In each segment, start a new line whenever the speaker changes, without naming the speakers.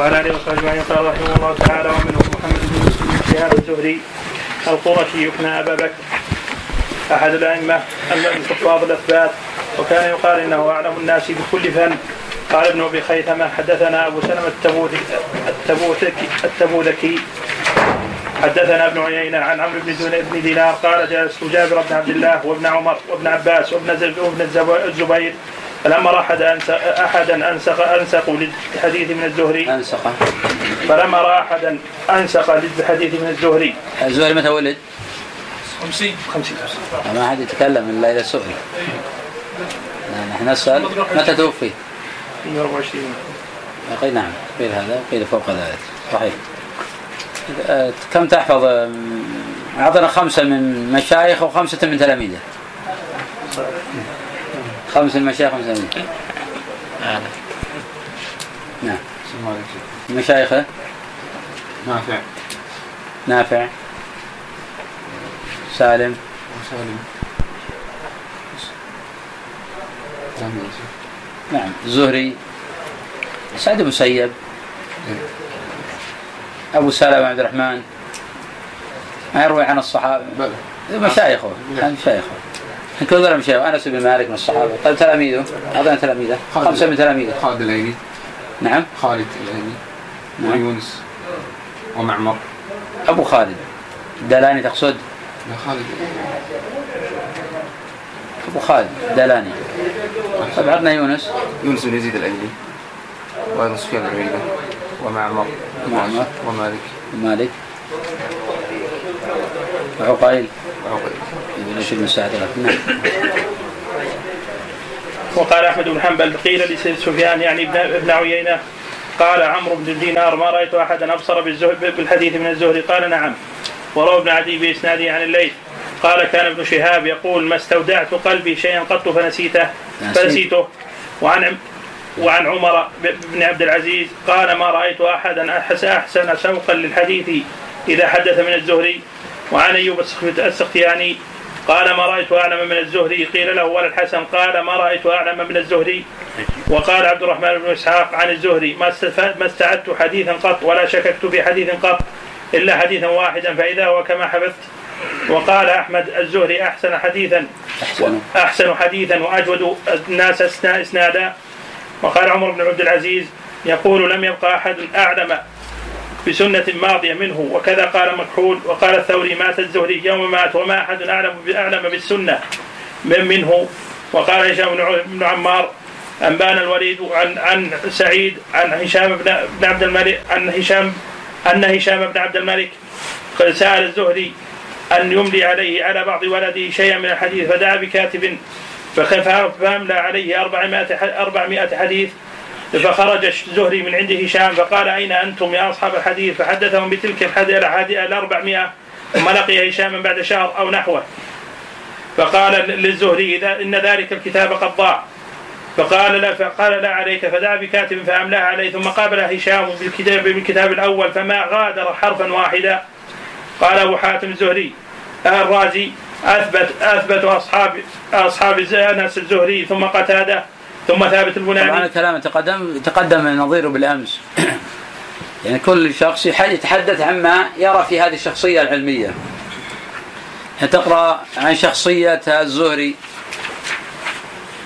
وعلى آله وصحبه أجمعين قال رحمه الله تعالى ومنهم محمد بن مسلم بن شهاب الزهري القرشي يكنى أبا بكر. أحد الأئمة الحفاظ الأثبات وكان يقال إنه أعلم الناس بكل فن. قال ابن أبي خيثمة حدثنا أبو سلمة التبوذكي التبوذكي حدثنا ابن عيينة عن عمرو بن دينار قال جلست جابر بن عبد الله وابن عمر وابن عباس وابن الزبير فلما راى أحد أحدا انسق انسق للحديث من الزهري.
انسق
فلما رأى أحدا انسق للحديث من الزهري.
الزهري متى ولد؟
50 50
ما حد يتكلم إلا إذا سئل. نحن نسأل. متى توفي؟
124
قيل نعم قيل هذا قيل فوق ذلك. صحيح. كم تحفظ؟ أعطنا خمسة من مشايخ وخمسة من تلاميذه. خمس المشايخ خمس تلاميذ نعم. مشايخه
نافع.
نافع. سالم.
وسالم.
نعم. الزهري سعد المسيب أبو سلمة عبد الرحمن. ما يروي عن الصحابة. مشايخه. مشايخه. كل ذول مشايخ انس بن مالك من الصحابة. طيب تلاميذه؟ أعطينا تلاميذه. خمسة من تلاميذه.
خالد العيني.
نعم.
خالد العيني.
نعم.
ويونس ومعمر.
أبو خالد. دلاني تقصد؟
لا خالد.
أبو خالد. دلاني. طيب عطنا يونس.
يونس بن يزيد الايلي وأيضا سفيان بن عيينة ومعمر.
معمر.
ومالك.
ومالك. وعقيل
وعقيل
ابن رشيد بن سعد نعم
وقال أحمد بن حنبل قيل لسفيان يعني ابن ابن عيينة قال عمرو بن دينار ما رأيت أحدا أبصر بالحديث من الزهري قال نعم. وروى ابن عدي بإسناده عن الليث قال كان ابن شهاب يقول ما استودعت قلبي شيئا قط فنسيته فنسيته. وعن وعن عمر بن عبد العزيز قال ما رأيت أحدا احس أحسن سوقا للحديث إذا حدث من الزهري. وعن أيوب السخ- السختياني قال ما رأيت أعلم من الزهري؟ قيل له ولا الحسن قال ما رأيت أعلم من الزهري؟ وقال عبد الرحمن بن إسحاق عن الزهري. ما ما استعدت حديثا قط ولا شككت في حديث قط إلا حديثا واحدا فإذا هو كما حفظت. وقال أحمد الزهري أحسن حديثا.
أحسن.
أحسن حديثا وأجود الناس إسنادا. وقال عمر بن عبد العزيز يقول لم يبقى أحد أعلم بسنة ماضية منه وكذا قال مكحول وقال الثوري مات الزهري يوم مات وما أحد أعلم أعلم بالسنة. من منه وقال هشام بن عمار أنبانا الوليد عن عن سعيد عن هشام بن عبد الملك عن هشام أن هشام بن عبد الملك قد سأل الزهري أن يملي عليه على بعض ولده شيئا من الحديث فدعا بكاتب فأملى عليه 400 ح- 400 حديث فخرج الزهري من عند هشام فقال أين أنتم يا أصحاب الحديث؟ فحدثهم بتلك الحديث الأربعمائة ثم لقي هشاما بعد شهر أو نحوه. فقال للزهري إن ذلك الكتاب قد ضاع. فقال لا فقال لا عليك فدعا بكاتب فأملاه عليه ثم قابل هشام بالكتاب بالكتاب الأول فما غادر حرفا واحدا. قال أبو حاتم الزهري الرازي أثبت أثبت أصحاب أصحاب أنس الزهري ثم قتادة. ثم ثابت
طبعا
البناني
الكلام تقدم تقدم نظيره بالأمس. يعني كل شخص يتحدث عما يرى في هذه الشخصية العلمية. يعني تقرأ عن شخصية الزهري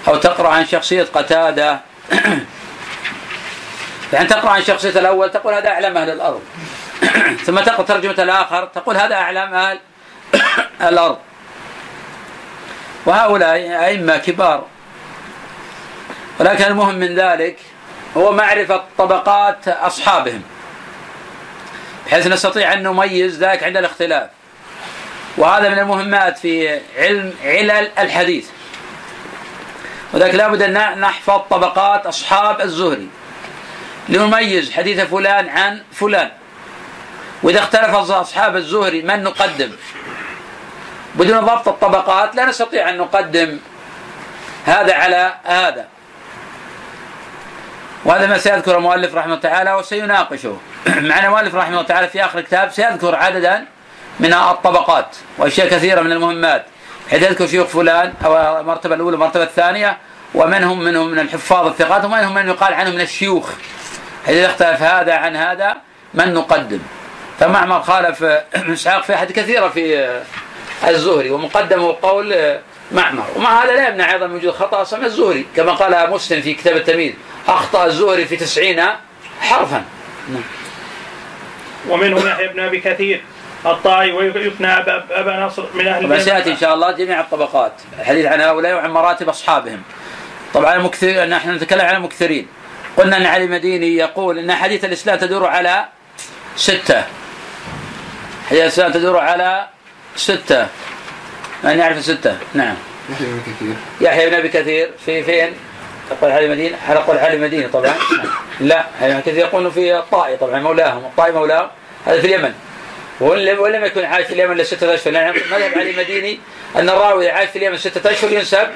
أو تقرأ عن شخصية قتادة. يعني تقرأ عن شخصية الأول تقول هذا أعلم أهل الأرض. ثم تقرأ ترجمة الآخر تقول هذا أعلم أهل الأرض. وهؤلاء أئمة كبار ولكن المهم من ذلك هو معرفة طبقات أصحابهم بحيث نستطيع أن نميز ذلك عند الاختلاف. وهذا من المهمات في علم علل الحديث. وذلك لابد أن نحفظ طبقات أصحاب الزهري. لنميز حديث فلان عن فلان. وإذا اختلف أصحاب الزهري من نقدم؟ بدون ضبط الطبقات لا نستطيع أن نقدم هذا على هذا. وهذا ما سيذكر المؤلف رحمه الله تعالى وسيناقشه. مع المؤلف رحمه الله تعالى في آخر الكتاب سيذكر عددا من الطبقات وأشياء كثيرة من المهمات حيث يذكر شيوخ فلان أو المرتبة الأولى والمرتبة الثانية ومنهم منهم من الحفاظ الثقات ومنهم من يقال عنهم من الشيوخ إذا اختلف هذا عن هذا من نقدم. فمعمر خالف إسحاق في أحد كثيرة في الزهري ومقدمه قول معمر. ومع هذا لا يمنع أيضا من وجود خطأ سمع الزهري كما قال مسلم في كتاب التمييز. أخطأ الزهري في تسعين حرفا.
نعم. ومنهم يحيى بن أبي كثير الطائي ويثنى أبا نصر من أهل
سيأتي إن شاء الله جميع الطبقات. الحديث عن هؤلاء وعن مراتب أصحابهم. طبعا المكثر نحن نتكلم عن المكثرين. قلنا أن علي المديني يقول إن حديث الإسلام تدور على ستة. حديث الإسلام تدور على ستة. من يعرف الستة. نعم.
يحيى بن كثير.
يحيى بن أبي كثير في فين؟ تقول علي المدينة على قول علي المدينة طبعا. لا يعني كثير يقولون في الطائي طبعا مولاهم الطائي مولاه هذا في اليمن. ولم يكن عايش في اليمن إلا ستة أشهر. لأن مذهب علي المديني أن الراوي عايش في اليمن ستة أشهر ينسب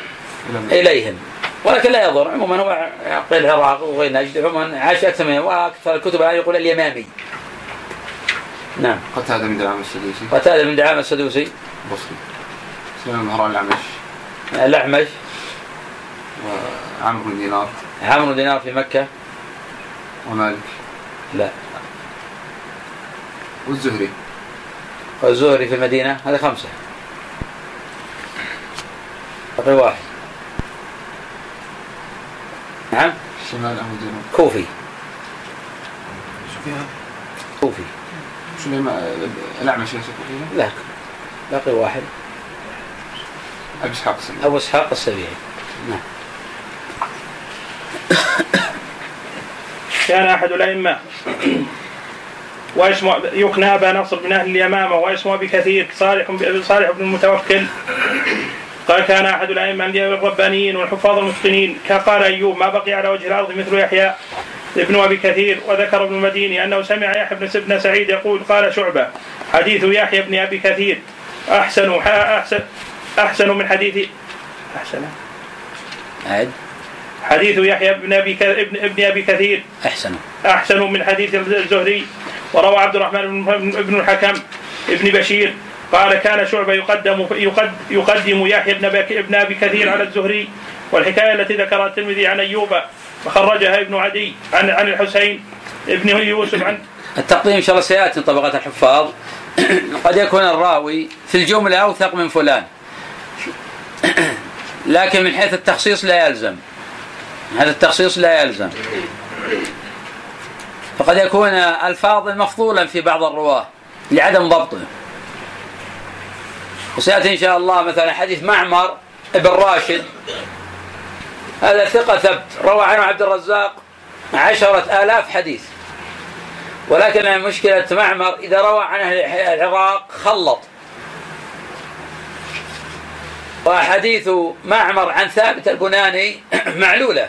إليهم. ولكن لا يضر. عموما هو قيل العراق وغير نجد عموما عاش في أكثر من وأكثر الكتب الآن يقول اليمامي. نعم.
قتادة من دعامة السدوسي.
قتادة من دعامة السدوسي.
بصري سليمان مهران الأعمش؟
الأعمش؟
وعمرو بن دينار.
عمرو بن دينار في مكة؟
ومالك.
لا.
والزهري.
والزهري في المدينة؟ هذه خمسة. بقي واحد. نعم؟
شمال أبو دينار.
كوفي.
فيها
كوفي.
سليمان الأعمش
لا. باقي واحد.
أبو إسحاق السبيعي
أبو إسحاق السبيعي نعم.
كان أحد الأئمة. واسمه يكنى أبا نصر بن أهل اليمامة واسمه بكثير. صالح صالح بن المتوكل. قال كان أحد الأئمة الربانيين والحفاظ المتقنين. كقال أيوب ما بقي على وجه الأرض مثل يحيى ابن أبي كثير. وذكر ابن المديني أنه سمع يحيى بن سعيد يقول قال شعبة حديث يحيى بن أبي كثير احسن أحسن أحسن من حديث أحسن.
عد
حديث يحيى بن أبي ابن ابن أبي كثير.
أحسن.
أحسن من حديث الزهري. وروى عبد الرحمن بن الحكم ابن بشير. قال كان شعبة يقدم يقدم يحيى بن ابن أبي كثير على الزهري. والحكاية التي ذكرها الترمذي عن أيوب وخرجها ابن عدي عن عن الحسين ابن يوسف عن
التقديم إن شاء الله سيأتي طبقة الحفاظ. قد يكون الراوي في الجملة أوثق من فلان. لكن من حيث التخصيص لا يلزم. هذا التخصيص لا يلزم. فقد يكون الفاظ مفضولا في بعض الرواة لعدم ضبطه. وسيأتي إن شاء الله مثلا حديث معمر ابن راشد. هذا ثقة ثبت. روى عنه عبد الرزاق عشرة آلاف حديث. ولكن مشكلة معمر إذا روى عن العراق خلط. وحديث معمر عن ثابت البناني معلولة.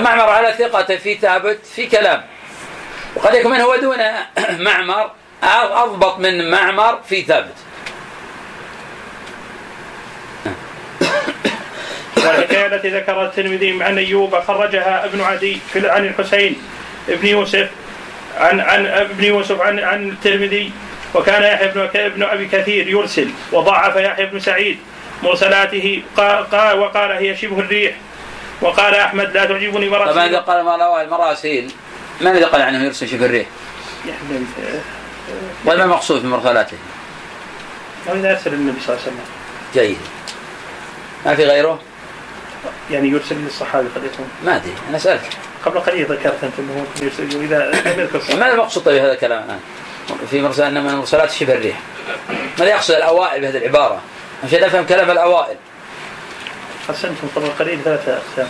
معمر على ثقة في ثابت في كلام. وقد يكون من هو دون معمر أضبط من معمر في ثابت.
والحكايه التي ذكرها الترمذي عن أيوب خرجها ابن عدي عن الحسين ابن يوسف عن عن ابن يوسف عن عن الترمذي وكان يحيى بن ابن أبي كثير يرسل وضعف يحيى بن سعيد مرسلاته قال وقال هي شبه الريح وقال أحمد لا تعجبني مراسيل
طبعا إذا قال ما المراسيل من الذي قال عنه يرسل شبه الريح؟ وما المقصود في مرسلاته؟
إذا أرسل النبي صلى الله عليه وسلم
جيد ما في غيره؟
يعني يرسل للصحابي قد يكون
ما أدري أنا سألت
قبل قليل ذكرت أنت إنه يرسل اذا لم يذكر
ما المقصود طيب هذا الكلام الآن؟ في مرسل أن من المرسلات شبه الريح. ماذا يقصد الأوائل بهذه العبارة؟ عشان نفهم كلام الأوائل.
قسمتم قبل قليل ثلاثة أقسام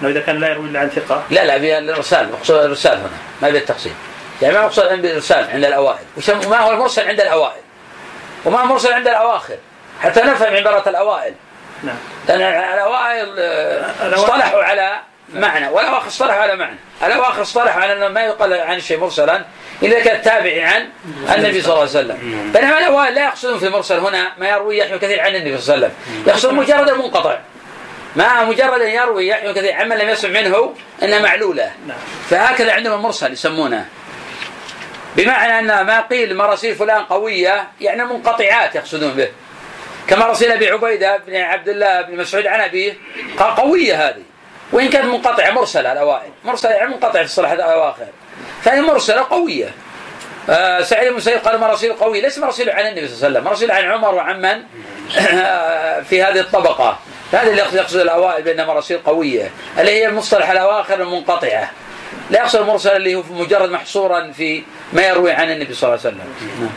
إنه إذا كان لا يروي إلا عن ثقة.
لا لا بالارسال مقصود الإرسال هنا ما بالتقسيم يعني ما مقصود بالارسال عند الأوائل. وما هو المرسل عند الأوائل؟ وما المرسل عند الأواخر؟ حتى نفهم عبارة الأوائل.
نعم.
لأن الأوائل اصطلحوا على معنى. والأواخر اصطلحوا على معنى. الأواخر اصطلحوا على أنه ما يقال عن شيء مرسلا إلا كان تابعي عن النبي صلى الله عليه وسلم. بينما الأوائل لا يقصدون في المرسل هنا ما يروي يحيى كثير عن النبي صلى الله عليه وسلم. يقصدون مجرد المنقطع. ما مجرد أن يروي يحيى كثير عمن لم يسمع منه أنها معلولة.
نعم.
فهكذا عندهم المرسل يسمونه. بمعنى أن ما قيل مراسيل فلان قوية يعني منقطعات يقصدون به. كما رسل أبي عبيدة بن عبد الله بن مسعود عن أبيه. قوية هذه. وإن كانت منقطعة مرسلة الأوائل. مرسلة يعني منقطعة في الصلاح الأواخر فهي مرسلة قوية. آه سعيد بن المسيب قال مراسيل قوية. ليس مراسيل عن النبي صلى الله عليه وسلم. مراسيل عن عمر وعن من؟ في هذه الطبقة. هذا اللي يقصد الأوائل بأنها مراسيل قوية. اللي هي المصطلح الأواخر المنقطعة. لا يقصد المرسل اللي هو مجرد محصورا في ما يروي عن النبي صلى الله عليه وسلم.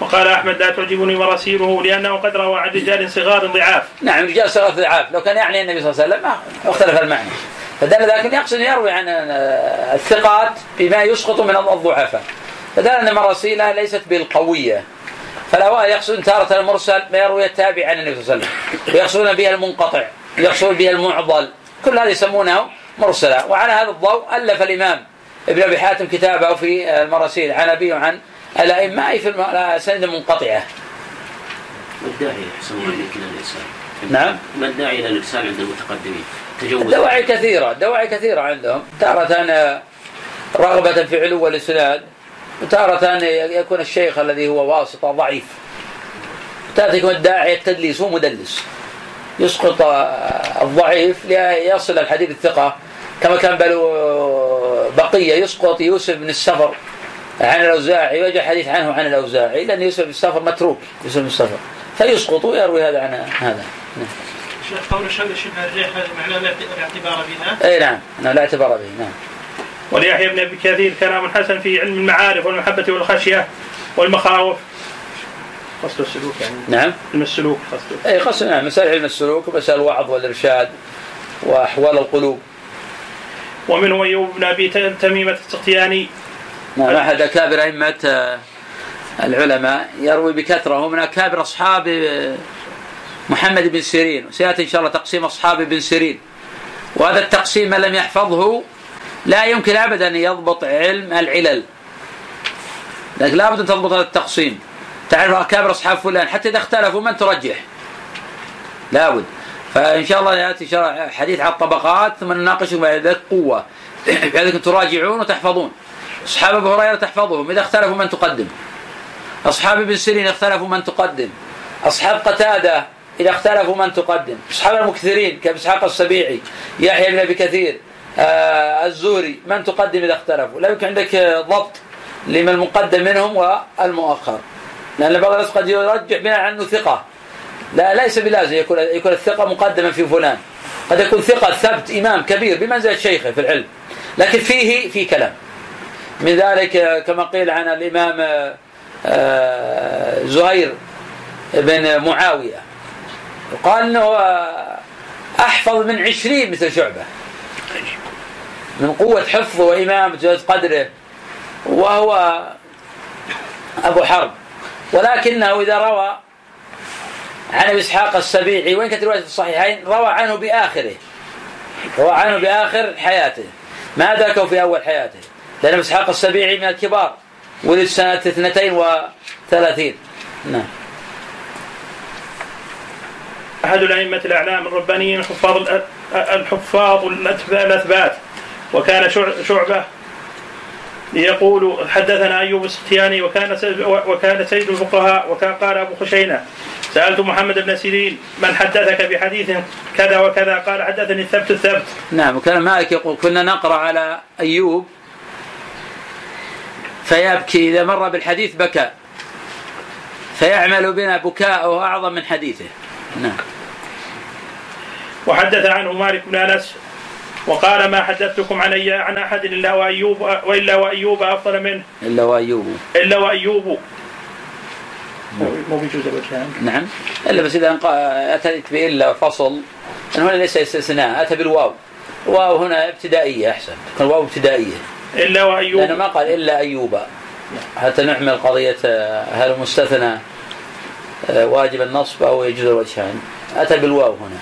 وقال أحمد لا تعجبني مراسيله لأنه قد روى عن رجال صغار ضعاف.
نعم رجال صغار ضعاف، لو كان يعني النبي صلى الله عليه وسلم ما اختلف المعنى. فدل لكن يقصد يروي عن الثقات بما يسقط من الضعفاء. فدل أن مراسيله ليست بالقوية. فالأوائل يقصدون تارة المرسل ما يروي التابع عن النبي صلى الله عليه وسلم، ويقصدون بها المنقطع، ويقصدون بها المعضل، كل هذا يسمونه مرسلا، وعلى هذا الضوء ألف الإمام ابن أبي حاتم كتابه في المراسيل عن ابي وعن الأئمة أي في الأسانيد المنقطعة
ما الداعي أحسن الله إلى الإرسال؟
نعم.
ما الداعي إلى الإرسال عند المتقدمين؟
تجوز. الدواعي كثيرة الدواعي كثيرة عندهم. تارة رغبة في علو الإسناد وتارة يكون الشيخ الذي هو واسطة ضعيف. تارة يكون الداعي التدليس هو مدلس. يسقط الضعيف ليصل الحديث الثقة. كما كان بقية يسقط يوسف بن السفر. عن الأوزاعي وجاء حديث عنه عن الأوزاعي. لأن يوسف بن السفر متروك يوسف بن السفر فيسقط ويروي هذا عن هذا.
نعم. قول الشمس شبه الريح هذا معناه لا اعتبار بها؟
إي نعم. نعم لا اعتبار به نعم.
وليحيى بن أبي كثير كلام حسن في علم المعارف والمحبة والخشية والمخاوف. قصد السلوك يعني.
نعم.
علم السلوك قصده.
إي قصد نعم. مسائل علم السلوك ومسائل الوعظ والإرشاد وأحوال القلوب.
ومنه أيوب بن أبي تميمة السقياني
نعم أحد أكابر أئمة آه، العلماء يروي بكثرة هو من أكابر أصحاب آه، محمد بن سيرين وسيأتي إن شاء الله تقسيم أصحاب بن سيرين. وهذا التقسيم من لم يحفظه لا يمكن أبدا أن يضبط علم العلل. لكن لابد أن تضبط هذا التقسيم. تعرف أكابر أصحاب فلان حتى إذا اختلفوا من ترجح؟ لابد فإن شاء الله يأتي حديث على الطبقات ثم نناقشهم بعد ذلك قوة بحيث تراجعون وتحفظون. أصحاب أبي هريرة تحفظهم إذا اختلفوا من تقدم. أصحاب ابن سيرين اختلفوا من تقدم. أصحاب قتادة إذا اختلفوا من تقدم. أصحاب المكثرين كإسحاق السبيعي يحيى بن أبي كثير آه الزوري من تقدم إذا اختلفوا؟ لا يمكن عندك ضبط لمن المقدم منهم والمؤخر. لأن بعض الناس قد يرجع بناء عنه ثقة. لا ليس بلازم يكون يكون الثقة مقدما في فلان. قد يكون ثقة ثبت إمام كبير بمنزلة شيخه في العلم. لكن فيه في كلام. من ذلك كما قيل عن الإمام آه، زهير بن معاوية. قال أنه أحفظ من عشرين مثل شعبة من قوة حفظه وإمامة قدره وهو أبو حرب. ولكنه إذا روى عن ابي إسحاق السبيعي وين كانت رواية الصحيحين روى عنه بآخره روى عنه بآخر حياته. ما ذكروا في أول حياته. لأن إسحاق السبيعي من الكبار ولد سنة اثنتين وثلاثين. نعم.
أحد الأئمة الأعلام الربانيين الحفاظ الحفاظ الأثبات وكان شعبة يقول حدثنا أيوب السختياني وكان وكان سيد الفقهاء وكان قال أبو خشينة سألت محمد بن سيرين من حدثك بحديث كذا وكذا؟ قال حدثني الثبت الثبت.
نعم وكان مالك يقول كنا نقرأ على أيوب فيبكي إذا مر بالحديث بكى. فيعمل بنا بكاءه أعظم من حديثه. نعم.
وحدث عنه مالك بن أنس وقال ما حدثتكم عن عن أحد إلا وأيوب وإلا وأيوب أفضل منه.
إلا وأيوب.
إلا وأيوب. مو بيجوز الوجهان
نعم. إلا بس إذا أتيت بإلا فصل. هنا ليس استثناء أتى بالواو. واو هنا ابتدائية أحسن. تكون واو ابتدائية.
إلا وأيوب.
لأنه ما قال إلا أيوب. حتى نعمل قضية هل المستثنى آه، واجب النصب أو يجوز الوجهان أتى بالواو هنا.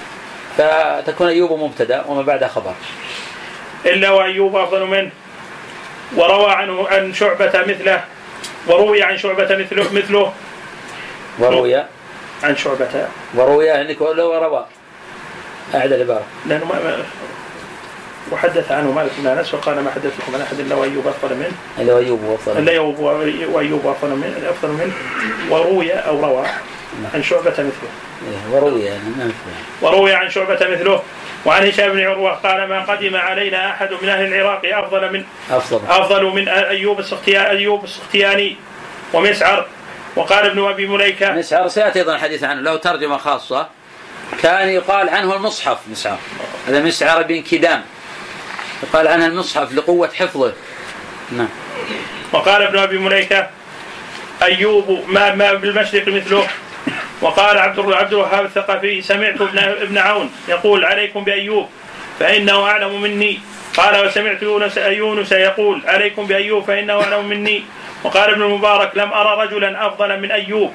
فتكون أيوب مبتدأ وما بعد خبر.
إلا وأيوب أفضل منه. وروى عنه عن شعبة مثله وروي عن شعبة مثله مثله.
وروي.
عن شعبة.
وروي عندك ولا وروى. أعد العبارة.
لأنه ما وحدث عنه مالك بن أنس وقال ما حدثتكم عن أحد إلا وأيوب أفضل منه.
إلا وأيوب أفضل
إلا وايوب أفضل منه أفضل منه. وروي أو روى عن شعبة مثله.
إيه، وروي
وروي عن شعبة مثله. وعن هشام بن عروة قال ما قدم علينا أحد من أهل العراق أفضل من
أفضل.
أفضل من أيوب السختياني أيوب السختياني ومسعر. وقال ابن أبي مليكة
مسعر سيأتي أيضا الحديث عنه له ترجمة خاصة. كان يقال عنه المصحف مسعر. هذا مسعر بن كدام. يقال عنه المصحف لقوة حفظه. نعم.
وقال ابن أبي مليكة أيوب ما ما بالمشرق مثله. وقال عبد عبد الوهاب الثقفي سمعت ابن ابن عون يقول عليكم بأيوب فإنه أعلم مني. قال وسمعت يونس يونس يقول عليكم بأيوب فإنه أعلم مني. وقال ابن المبارك لم أرى رجلا أفضل من أيوب.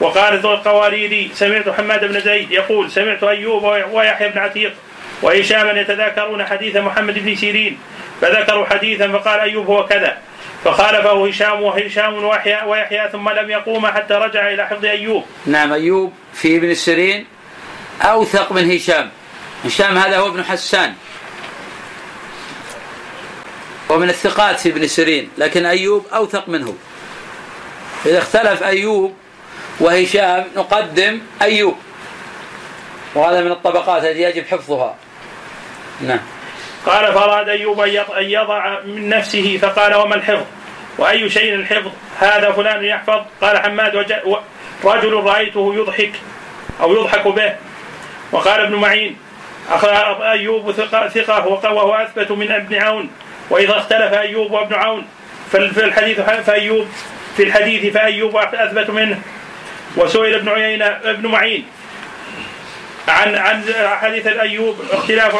وقال ذو القواريري سمعت حماد بن زيد يقول سمعت أيوب ويحيى بن عتيق. وهشاما يتذاكرون حديث محمد بن سيرين فذكروا حديثا فقال أيوب هو كذا فخالفه هشام وهشام ويحيى ويحيى ثم لم يقوم حتى رجع إلى حفظ أيوب.
نعم أيوب في ابن السيرين أوثق من هشام هشام هذا هو ابن حسان. ومن الثقات في ابن سيرين لكن أيوب أوثق منه. إذا اختلف أيوب وهشام نقدم أيوب وهذا من الطبقات التي يجب حفظها. نعم.
قال أن يض- أن يضع من نفسه فقال وما الحفظ؟ وأي شيء الحفظ؟ هذا فلان يحفظ. قال حماد رجل رأيته يضحك أو يضحك به. وقال ابن معين ثقة وق- وهو اثبت من ابن عون. وإذا اختلف أيوب وابن عون في الحديث فأيوب في الحديث فأيوب أثبت منه. وسئل ابن عيينة ابن معين عن عن حديث الأيوب اختلاف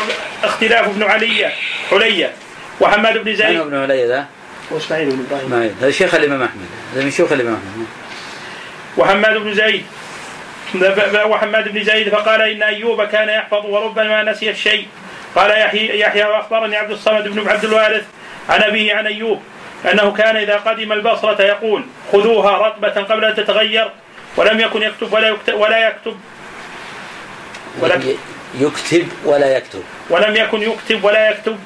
اختلاف ابن علي حليه وحماد بن
من هو
زيد
ابن علي ذا؟
واسماعيل بن إبراهيم.
اسماعيل هذا شيخ الإمام أحمد. هذا من شيوخ الإمام أحمد.
وحماد بن زيد. وحماد بن زيد فقال إن أيوب كان يحفظ وربما نسي الشيء. قال يحيى يحيى وأخبرني عبد الصمد بن عبد الوارث عن أبيه عن أيوب أنه كان إذا قدم البصرة يقول خذوها رطبة قبل أن تتغير ولم يكن يكتب ولا يكتب ولا يكتب ولم
يكتب ولا يكتب.
ولم يكن يكتب ولا يكتب.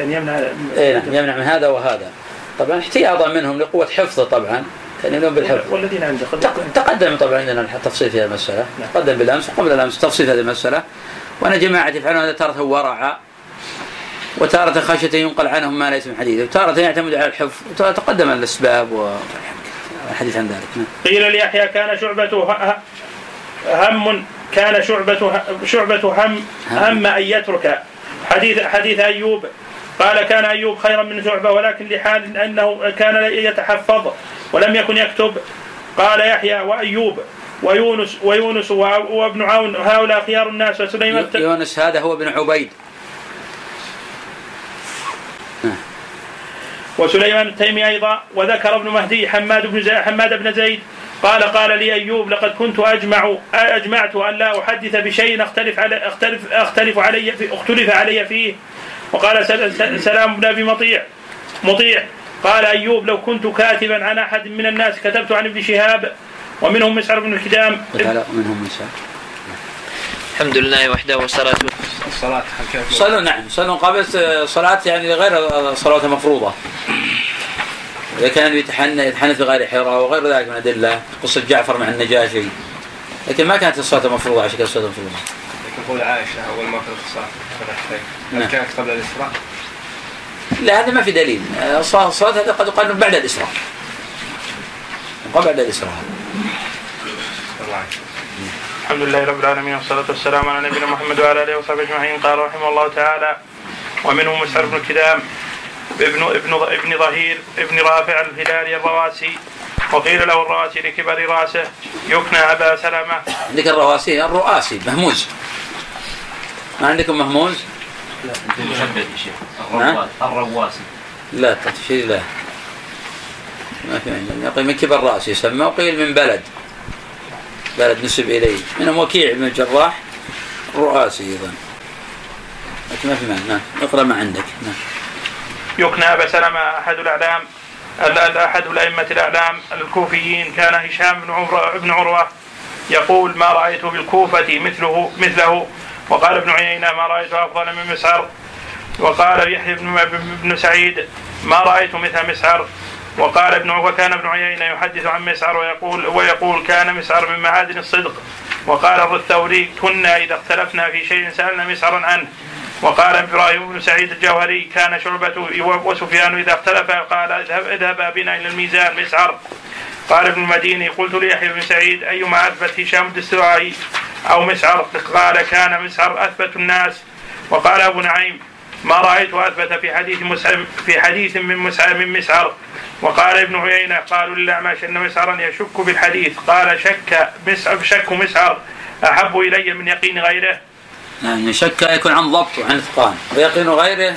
يعني يمنع
اي نعم يمنع من هذا وهذا. طبعا احتياطا منهم لقوة حفظه طبعا ينوم بالحفظ.
والذين عنده
تق- تقدم طبعا عندنا التفصيل في هذه المسألة.
نعم.
تقدم بالأمس وقبل الأمس تفصيل هذه المسألة. وان جماعة يفعلون هذا تارة ورعا وتارة خشية ينقل عنهم ما ليس من حديث. وتارة يعتمد على الحفظ. وتقدم الأسباب والحديث عن ذلك. نعم.
قيل ليحيى كان شعبة هم كان شعبة شعبة هم هم أن يترك. حديث حديث أيوب. قال كان أيوب خيرا من شعبة ولكن لحال أنه كان يتحفظ ولم يكن يكتب. قال يحيى وأيوب ويونس ويونس وابن عون. هؤلاء خيار الناس. وسليمان
يونس هذا هو ابن عبيد.
وسليمان التيمي أيضا وذكر ابن مهدي حماد بن زيد حماد بن زيد قال قال لي أيوب لقد كنت اجمع أجمعت أن لا أحدث بشيء أختلف على اختلف أختلف علي في اختلف علي فيه. وقال سل- سل- سلام بن أبي مطيع. مطيع. قال أيوب لو كنت كاتبا عن أحد من الناس كتبت عن ابن شهاب ومنهم مسعر بن الكدام
منهم من شاء
الحمد لله وحده والصلاة
الصلاة هل كانت
صلوا نعم. صلوا. قبل صلاة يعني غير الصلوات المفروضة. إذا كان يتحنى يتحنث بغير حراء وغير ذلك من الأدلة قصة جعفر مع النجاشي. لكن ما كانت الصلاة المفروضة عشان كانت الصلاة المفروضة.
تقول عائشة أول ما كانت الصلاة فرحتين
نعم.
هل كانت قبل الإسراء؟
لا هذا ما في دليل. الصلاة الصلاة هذا قد يقال بعد الإسراء. قبل الإسراء.
الله.
الحمد لله رب العالمين والصلاة والسلام على نبينا محمد وعلى آله وصحبه أجمعين. قال رحمه الله تعالى ومنهم مسعر بن كدام ابن ابن ابن ظهير ابن رافع الهلالي الرواسي وقيل له الرواسي لكبر رأسه يكنى أبا سلمة.
عندك الرواسي؟ الرؤاسي مهموز. ما عندكم مهموز؟
مشدد يا شيخ. الرواسي.
لا تشير لا ما في عندنا. من كبر رأس يسمى وقيل من بلد. بلد نسب إليه. منهم وكيع بن الجراح رؤاسي أيضا. لكن ما في معنى. نعم. اقرأ ما عندك. نعم.
يكنى أبا سلمة أحد الأعلام ال- ال- أحد الأئمة الأعلام الكوفيين. كان هشام بن عمر بن عروة يقول ما رأيت بالكوفة مثله مثله. وقال ابن عيينة ما رأيت أفضل من مسعر. وقال يحيى بن بن سعيد ما رأيت مثل مسعر. وقال ابن وكان ابن عيينة يحدث عن مسعر ويقول ويقول كان مسعر من معادن الصدق. وقال ابو الثوري كنا إذا اختلفنا في شيء سألنا مسعرا عنه. وقال إبراهيم بن سعيد الجوهري كان شعبة وسفيان إذا اختلفا قال اذهب اذهبا بنا إلى الميزان مسعر. قال ابن المديني قلت ليحيى بن سعيد أيما أثبت هشام الدستوائي أو مسعر؟ قال كان مسعر أثبت الناس. وقال أبو نعيم ما رأيت اثبت في حديث مسعر في حديث من مسعر من مسعر. وقال ابن عيينة قالوا للاعمش ان مسعرا يشك في الحديث قال شك مسعر شك مسعر. أحب إلي من يقين غيره.
يعني شك يكون عن ضبط وعن إتقان. ويقين غيره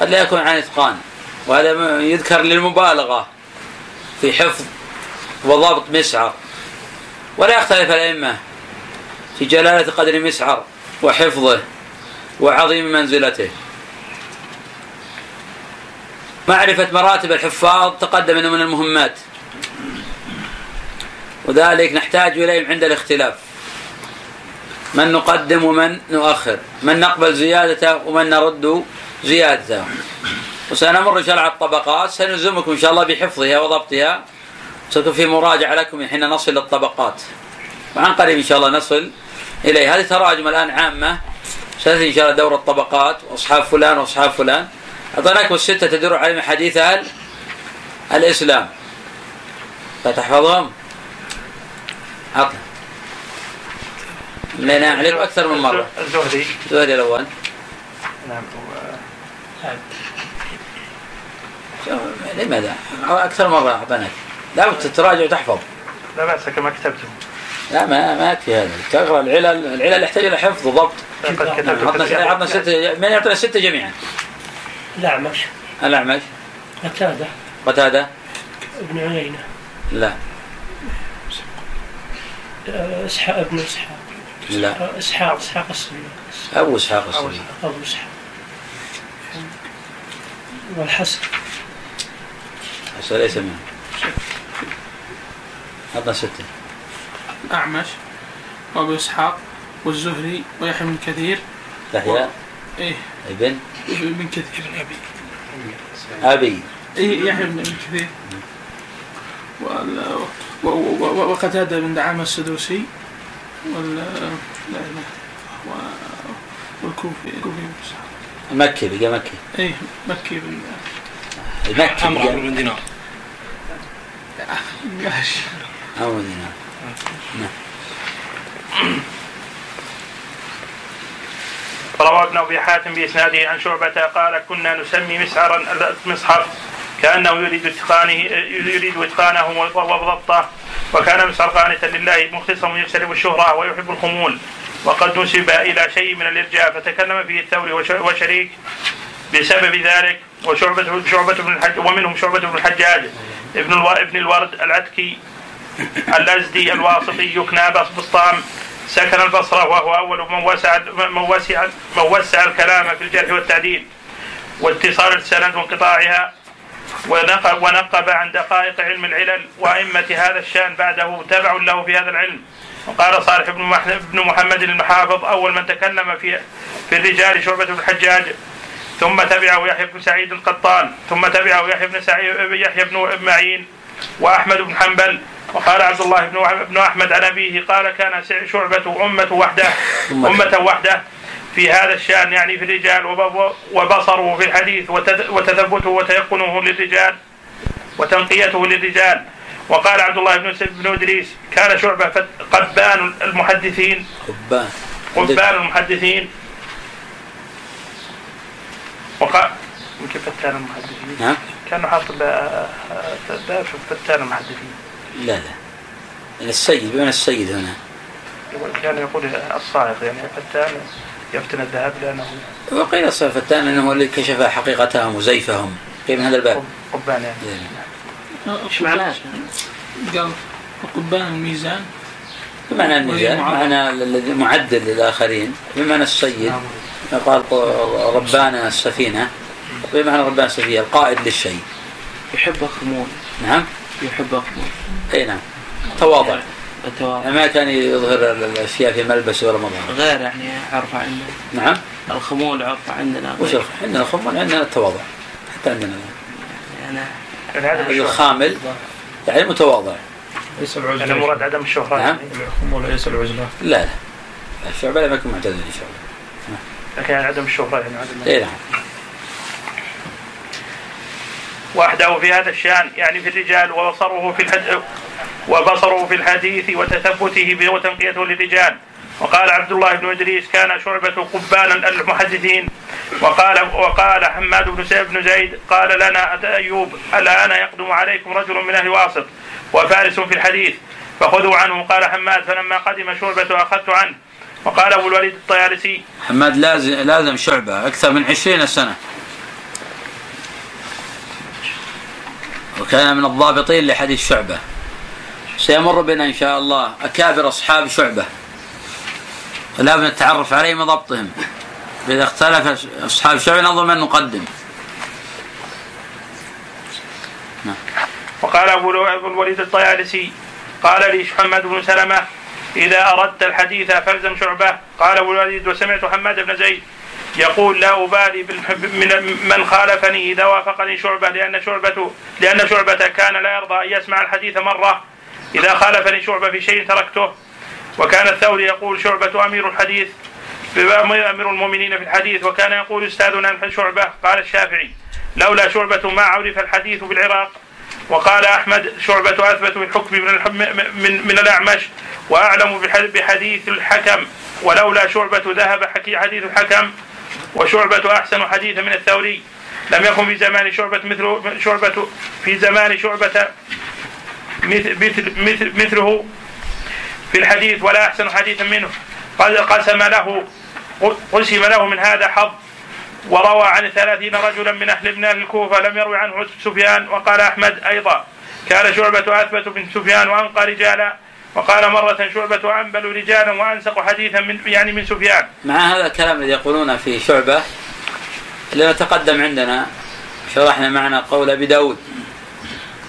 قد لا يكون عن إتقان. وهذا يذكر للمبالغة في حفظ وضبط مسعر. ولا يختلف الأئمة في جلالة قدر مسعر وحفظه وعظيم منزلته. معرفة مراتب الحفاظ تقدم انه من المهمات. وذلك نحتاج إليهم عند الاختلاف. من نقدم ومن نؤخر. من نقبل زيادته ومن نرد زيادته. وسنمر إن شاء الله على الطبقات. سنلزمكم إن شاء الله بحفظها وضبطها. ستكون في مراجعة لكم حين نصل للطبقات. وعن قريب إن شاء الله نصل اليه هذه تراجم الآن عامة. ستاتي إن شاء الله دور الطبقات. وأصحاب فلان وأصحاب فلان. اعطيناكم الستة تدور عليهم حديث أهل الإسلام. فتحفظهم؟ عطنا لنا عليك أكثر من مرة.
الزهري.
الزهري الأول.
نعم.
لماذا؟ أكثر مرة اعطيناك لابد تتراجع وتحفظ.
لا بأس كما كتبته
لا ما ما يكفي هذا. تقرأ العلل العلل يحتاج إلى حفظ وضبط عطنا عطنا سته من يعطينا ستة جميعا.
الأعمش.
الأعمش.
قتادة.
قتادة.
ابن عيينة.
لا.
آه، إسحاق ابن إسحاق.
لا.
إسحاق إسحاق السنة
أبو إسحاق السوري
أبو إسحاق والحسن.
بس ليس منه. عطنا ستة.
أعمش وأبو إسحاق والزهري ويحيى بن كثير.
يحيى
إيه.
إبن؟
بن كثير أبي.
أبي.
إيه يحيى بن كثير. وال- و- و- و- وقتادة بن دعامة السدوسي. وال لا لا و- والكوفي الكوفي.
مكي بقى مكي.
إيه مكي بن
المكي
عمرو
بقى.
بن دينار.
ماشي
عمرو بن دينار.
روى ابن أبي حاتم بإسناده عن شعبة قال كنا نسمي مسعرا المصحف كأنه يريد إتقانه يريد إتقانه وضبطه وكان مسعر قانتا لله مخلصا يجتنب الشهرة ويحب الخمول وقد نسب إلى شيء من الإرجاء فتكلم فيه الثوري وش- وشريك بسبب ذلك وشعبة شعبة بن الحج ومنهم شعبة بن الحجاج ابن. ابن الورد العتكي الأزدي الواسطي يكنى بسطام سكن البصرة وهو أول من وسع من وسع من وسع الكلام في الجرح والتعديل واتصال السند وانقطاعها ونقب, ونقب عن دقائق علم العلل وأئمة هذا الشأن بعده تبع له في هذا العلم. وقال صالح بن بن محمد المحافظ أول من تكلم في في الرجال شعبة بن الحجاج. ثم تبعه يحيى بن سعيد القطان ثم تبعه يحيى بن سعيد يحيى بن معين. وأحمد بن حنبل وقال عبد الله بن أحمد عن أبيه قال كان شعبة أمة وحدة أمة وحدة. في هذا الشأن يعني في الرجال وب- وبصره في الحديث وتث- وتثبته وتيقنه للرجال وتنقيته للرجال. وقال عبد الله بن بن إدريس كان شعبة قبان المحدثين.
قبان.
قبان المحدثين. وقال فتان المحدثين؟
نعم
كان حاط باب باب في فتان المحدثين
لا لا. السيد بمعنى السيد هنا.
كان يقول الصاعق يعني فتان يفتن الذهب لأنه
وقيل الثاني أنه هو اللي كشف حقيقتهم وزيفهم. قيل من هذا الباب؟
قبان يعني.
إيش معناه؟
قال قبان الميزان.
بمعنى الميزان بمعنى الذي معدل للآخرين. بمعنى السيد. قال ربانا السفينة. بمعنى ربانا السفينه القائد للشيء.
يحب الخمول
نعم.
يحب الخمول
أي نعم. تواضع.
التواضع
ما كان يظهر الأشياء في ملبس ولا مظهر؟
غير يعني عرف عندنا
نعم.
الخمول عرف عندنا.
وش عندنا الخمول عندنا التواضع حتى عندنا.
يعني
يعني هذا
الرجل
مشروع.
خامل يعني متواضع.
ليس
يعني
العزلة
المراد عدم الشهرة.
نعم.
يعني
الحكم وليس العزلة.
لا لا. الشعبة لم يكن معتزل إن شاء الله.
لكن يعني عدم الشهرة يعني عدم
إيه نعم.
وحده في هذا الشأن يعني في الرجال وبصره في وبصره في الحديث وتثبته وتنقيته للرجال. وقال عبد الله بن إدريس كان شعبة قبانا المحدثين. وقال وقال حماد بن سعيد بن زيد قال لنا أيوب الآن يقدم عليكم رجل من أهل واسط وفارس في الحديث فخذوا عنه. قال حماد فلما قدم شعبة أخذت عنه. وقال أبو الوليد الطيالسي
حماد لازم لازم شعبة أكثر من عشرين سنة. وكان من الضابطين لحديث شعبة. سيمر بنا إن شاء الله أكابر أصحاب شعبة. ولا بد نتعرف عليهم وضبطهم إذا اختلف أصحاب شعبة نظر من نقدم.
وقال أبو أبو الوليد الطيالسي قال لي محمد بن سلمة إذا أردت الحديث فألزم شعبة. قال أبو الوليد وسمعت حماد بن زيد. يقول لا أبالي من من خالفني إذا وافقني شعبة لأن شعبة لأن شعبة كان لا يرضى أن يسمع الحديث مرة. إذا خالفني شعبة في شيء تركته. وكان الثوري يقول شعبة أمير الحديث أمير المؤمنين في الحديث وكان يقول أستاذنا شعبة قال الشافعي لولا شعبة ما عرف الحديث بالعراق. وقال أحمد شعبة أثبت بالحكم من من من الأعمش. وأعلم بح- بحديث الحكم ولولا شعبة ذهب حكي حديث الحكم. وشعبة أحسن حديثا من الثوري. لم يكن في زمان شعبة مثل شعبة في زمان شعبة مثل مثل مثل مثله في الحديث ولا أحسن حديثا منه. قد قسم له قسم له من هذا حظ وروى عن ثلاثين رجلا من أهل ابن الكوفة لم يروي عنه سفيان وقال أحمد أيضا. كان شعبة أثبت بن سفيان وأنقى رجالا وقال مرة شعبة أنبل رجالا وأنسق حديثا من يعني من سفيان.
مع هذا الكلام الذي يقولون في شعبة اللي تقدم عندنا شرحنا معنا قول أبي داود.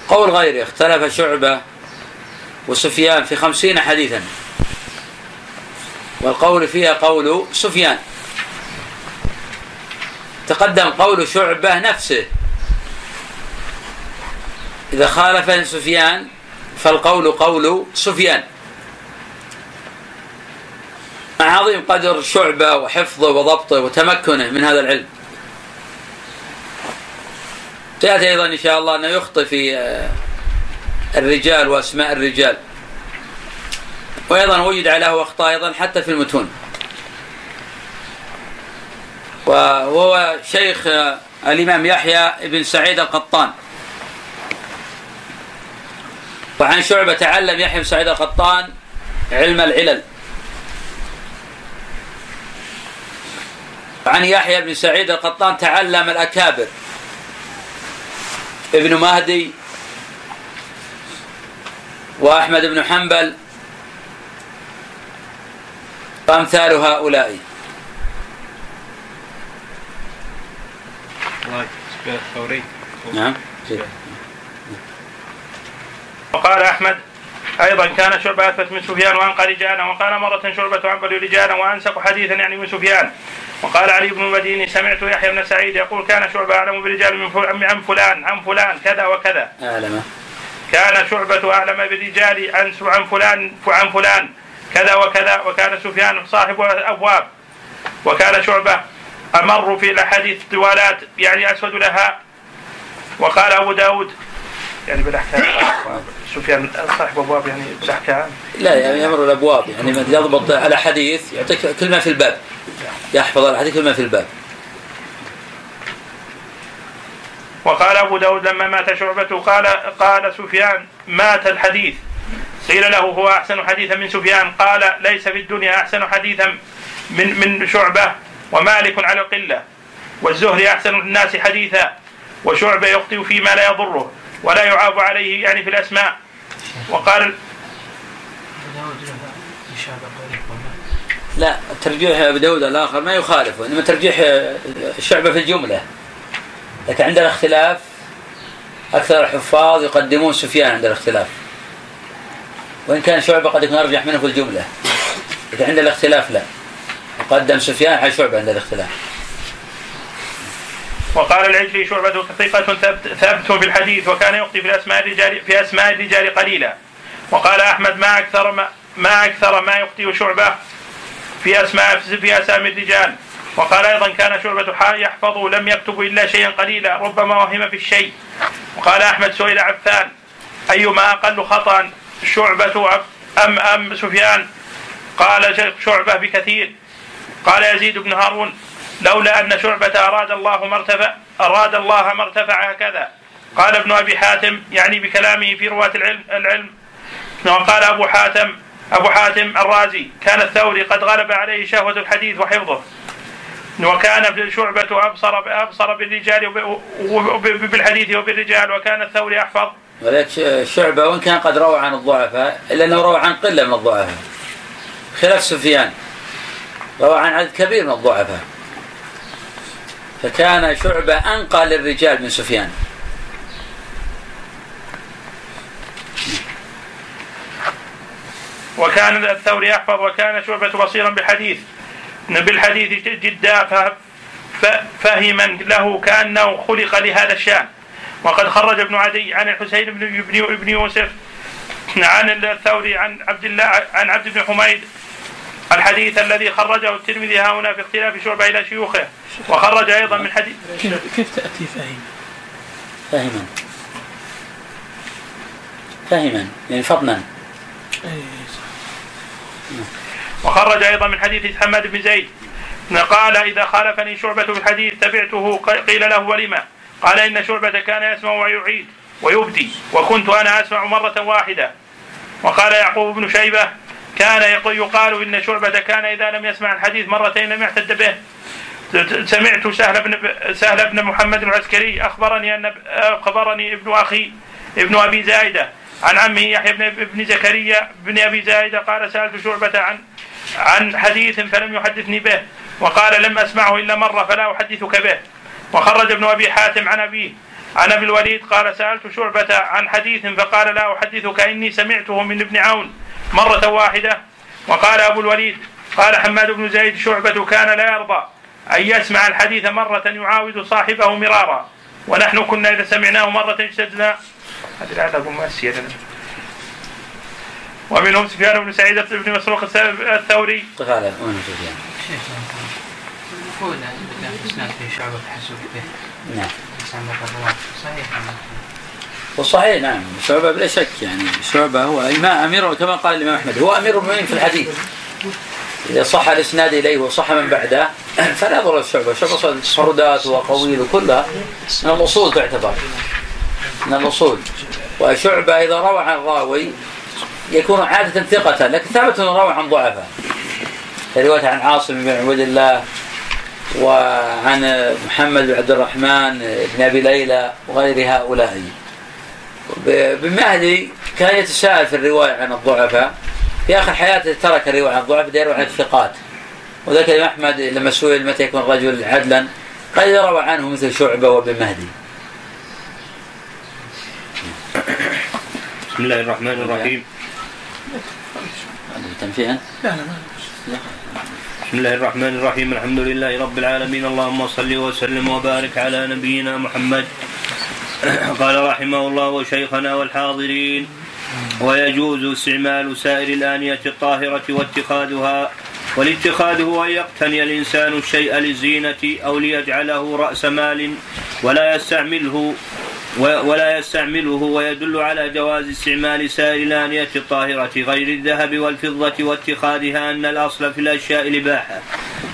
قول غيره اختلف شعبة وسفيان في خمسين حديثا. والقول فيها قول سفيان. تقدم قول شعبة نفسه. إذا خالف سفيان فالقول قول سفيان. مع عظيم قدر شعبة وحفظه وضبطه وتمكنه من هذا العلم. سيأتي أيضا إن شاء الله أنه يخطئ في آه، الرجال وأسماء الرجال. وأيضا وجد له أخطاء أيضا حتى في المتون. وهو شيخ آه، الإمام يحيى بن سعيد القطان. وعن شعبة تعلم يحيى بن سعيد القطان علم العلل. وعن يحيى بن سعيد القطان تعلم الأكابر. ابن مهدي وأحمد بن حنبل وأمثال هؤلاء.
الثوري
نعم.
وقال أحمد أيضا كان شعبة أثبت من سفيان وأنقى رجالا وقال مرة شعبة أنبل رجالا وأنسق حديثا يعني من سفيان. وقال علي بن المديني سمعت يحيى بن سعيد يقول كان شعبة أعلم برجال من عن فلان عن فلان كذا وكذا.
أعلم.
كان شعبة أعلم بالرجال عن عن فلان عن فلان كذا وكذا وكان سفيان صاحب أبواب. وكان شعبة أمر في الأحاديث طوالات يعني أسود لها. وقال أبو داود يعني بالأحكام سفيان صاحب أبواب يعني بالأحكام
لا يعني يمر الأبواب. يعني من يضبط على حديث يعطيك كل ما في الباب. يحفظ الحديث كل ما في الباب.
وقال أبو داود لما مات شعبة قال قال سفيان مات الحديث. قيل له هو أحسن حديثا من سفيان؟ قال ليس في الدنيا أحسن حديثا من من شعبة ومالك على القلة. والزهري أحسن الناس حديثا وشعبة يخطئ فيما لا يضره. ولا يعاب عليه يعني في الأسماء. وقال
لا ترجيح أبي داود الآخر ما يخالفه إنما ترجيح الشعبة في الجملة. لكن عند الاختلاف أكثر الحفاظ يقدمون سفيان عند الاختلاف. وإن كان شعبة قد يكون أرجح منه في الجملة لكن عند الاختلاف لا. يقدم سفيان على شعبة عند الاختلاف.
وقال العجلي شعبة ثقة ثبت, في الحديث وكان يخطي في الأسماء الرجال في أسماء الرجال قليلا. وقال أحمد ما أكثر ما, ما أكثر ما يخطئ شعبة في أسماء في أسامي الرجال. وقال أيضا كان شعبة يحفظ لم يكتب إلا شيئا قليلا ربما وهم في الشيء. وقال أحمد سئل عفان أيما أقل خطأ شعبة أم أم سفيان؟ قال شعبة بكثير. قال يزيد بن هارون لولا أن شعبة أراد الله مرتفع أراد الله ما ارتفع هكذا. قال ابن أبي حاتم يعني بكلامه في رواة العلم العلم وقال أبو حاتم أبو حاتم الرازي كان الثوري قد غلب عليه شهوة الحديث وحفظه. وكان شعبة أبصر أبصر بالرجال بالحديث وبالرجال وكان الثوري أحفظ.
ولذلك شعبة وإن كان قد روى عن الضعفاء إلا أنه روى عن قلة من الضعفاء. خلاف سفيان روى عن عدد كبير من الضعفاء. فكان شعبة أنقى للرجال من سفيان.
وكان الثوري يحفظ وكان شعبة بصيرا بالحديث بالحديث جدا فهما له كأنه خلق لهذا الشأن. وقد خرج ابن عدي عن الحسين بن ابن يوسف عن الثوري عن عبد الله عن عبد بن حميد الحديث الذي خرجه الترمذي ها هنا في اختلاف شعبة إلى شيوخه وخرج أيضا من حديث
كيف تأتي فهم؟
فهما. فهما يعني فطنا
وخرج أيضا من حديث حماد بن زيد قال إذا خالفني شعبة في الحديث تبعته قيل له ولما؟ قال إن شعبة كان يسمع ويعيد ويبدي وكنت أنا أسمع مرة واحدة. وقال يعقوب بن شيبة كان يقال إن شعبة كان إذا لم يسمع الحديث مرتين لم يعتد به. سمعت سهل بن سهل بن محمد العسكري أخبرني أن أخبرني ابن أخي ابن أبي زايدة عن عمه يحيى بن ابن زكريا بن أبي زايدة قال سألت شعبة عن عن حديث فلم يحدثني به وقال لم أسمعه إلا مرة فلا أحدثك به. وخرج ابن أبي حاتم عن أبيه. عن أبي الوليد قال سألت شعبة عن حديث فقال لا أحدثك إني سمعته من ابن عون. مرة واحدة وقال أبو الوليد قال حماد بن زيد شعبة كان لا يرضى أن يسمع الحديث مرة يعاود صاحبه مرارا. ونحن كنا إذا سمعناه مرة اجتزنا هذه الآية أبو مؤسية لنا ومنهم سفيان بن سعيد بن مسروق الثوري.
قال وين سفيان؟
شيخ في شعبة حسب به.
نعم.
صحيح
وصحيح نعم. شعبة بلا شك يعني. شعبة هو إمام أمير كما قال الإمام أحمد هو أمير المؤمنين في الحديث. إذا صح الإسناد إليه وصح من بعده فلا ضر الشعبة شعبة صردات وقويل وكلها. من الأصول تعتبر. من الأصول. وشعبة إذا روى عن راوي يكون عادة ثقة لكن ثابت أنه روى عن ضعفاء رواية عن عاصم بن عبد الله وعن محمد بن عبد الرحمن بن أبي ليلى وغير هؤلاء. بمهدي كان يتساءل في الرواية عن الضعفاء. في آخر حياته ترك الرواية عن الضعفاء يروي عن الثقات وذلك الامام أحمد لما سئل متى يكون الرجل عدلا قال إذا روى عنه مثل شعبة وابن مهدي
بسم الله الرحمن الرحيم.
تنفيها؟
لا لا ما
بسم الله الرحمن الرحيم. الحمد لله رب العالمين. اللهم صل وسلم وبارك على نبينا محمد قال رحمه الله وشيخنا والحاضرين. ويجوز استعمال سائر الآنية الطاهرة واتخاذها والاتخاذ هو أن يقتني الإنسان الشيء للزينة أو ليجعله رأس مال ولا يستعمله ولا يستعمله ويدل على جواز استعمال سائر الآنية الطاهرة غير الذهب والفضة واتخاذها أن الأصل في الأشياء الإباحة.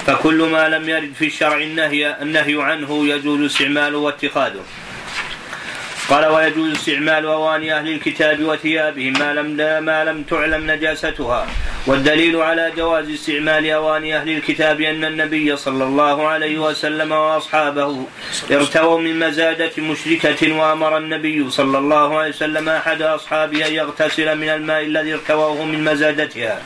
فكل ما لم يرد في الشرع النهي النهي عنه يجوز استعماله واتخاذه. قال ويجوز استعمال أواني أهل الكتاب وثيابهم ما لم ما لم تعلم نجاستها. والدليل على جواز استعمال أواني أهل الكتاب أن النبي صلى الله عليه وسلم وأصحابه ارتووا من مزادة مشركة وأمر النبي صلى الله عليه وسلم أحد أصحابه أن يغتسل من الماء الذي ارتووه من مزادتها.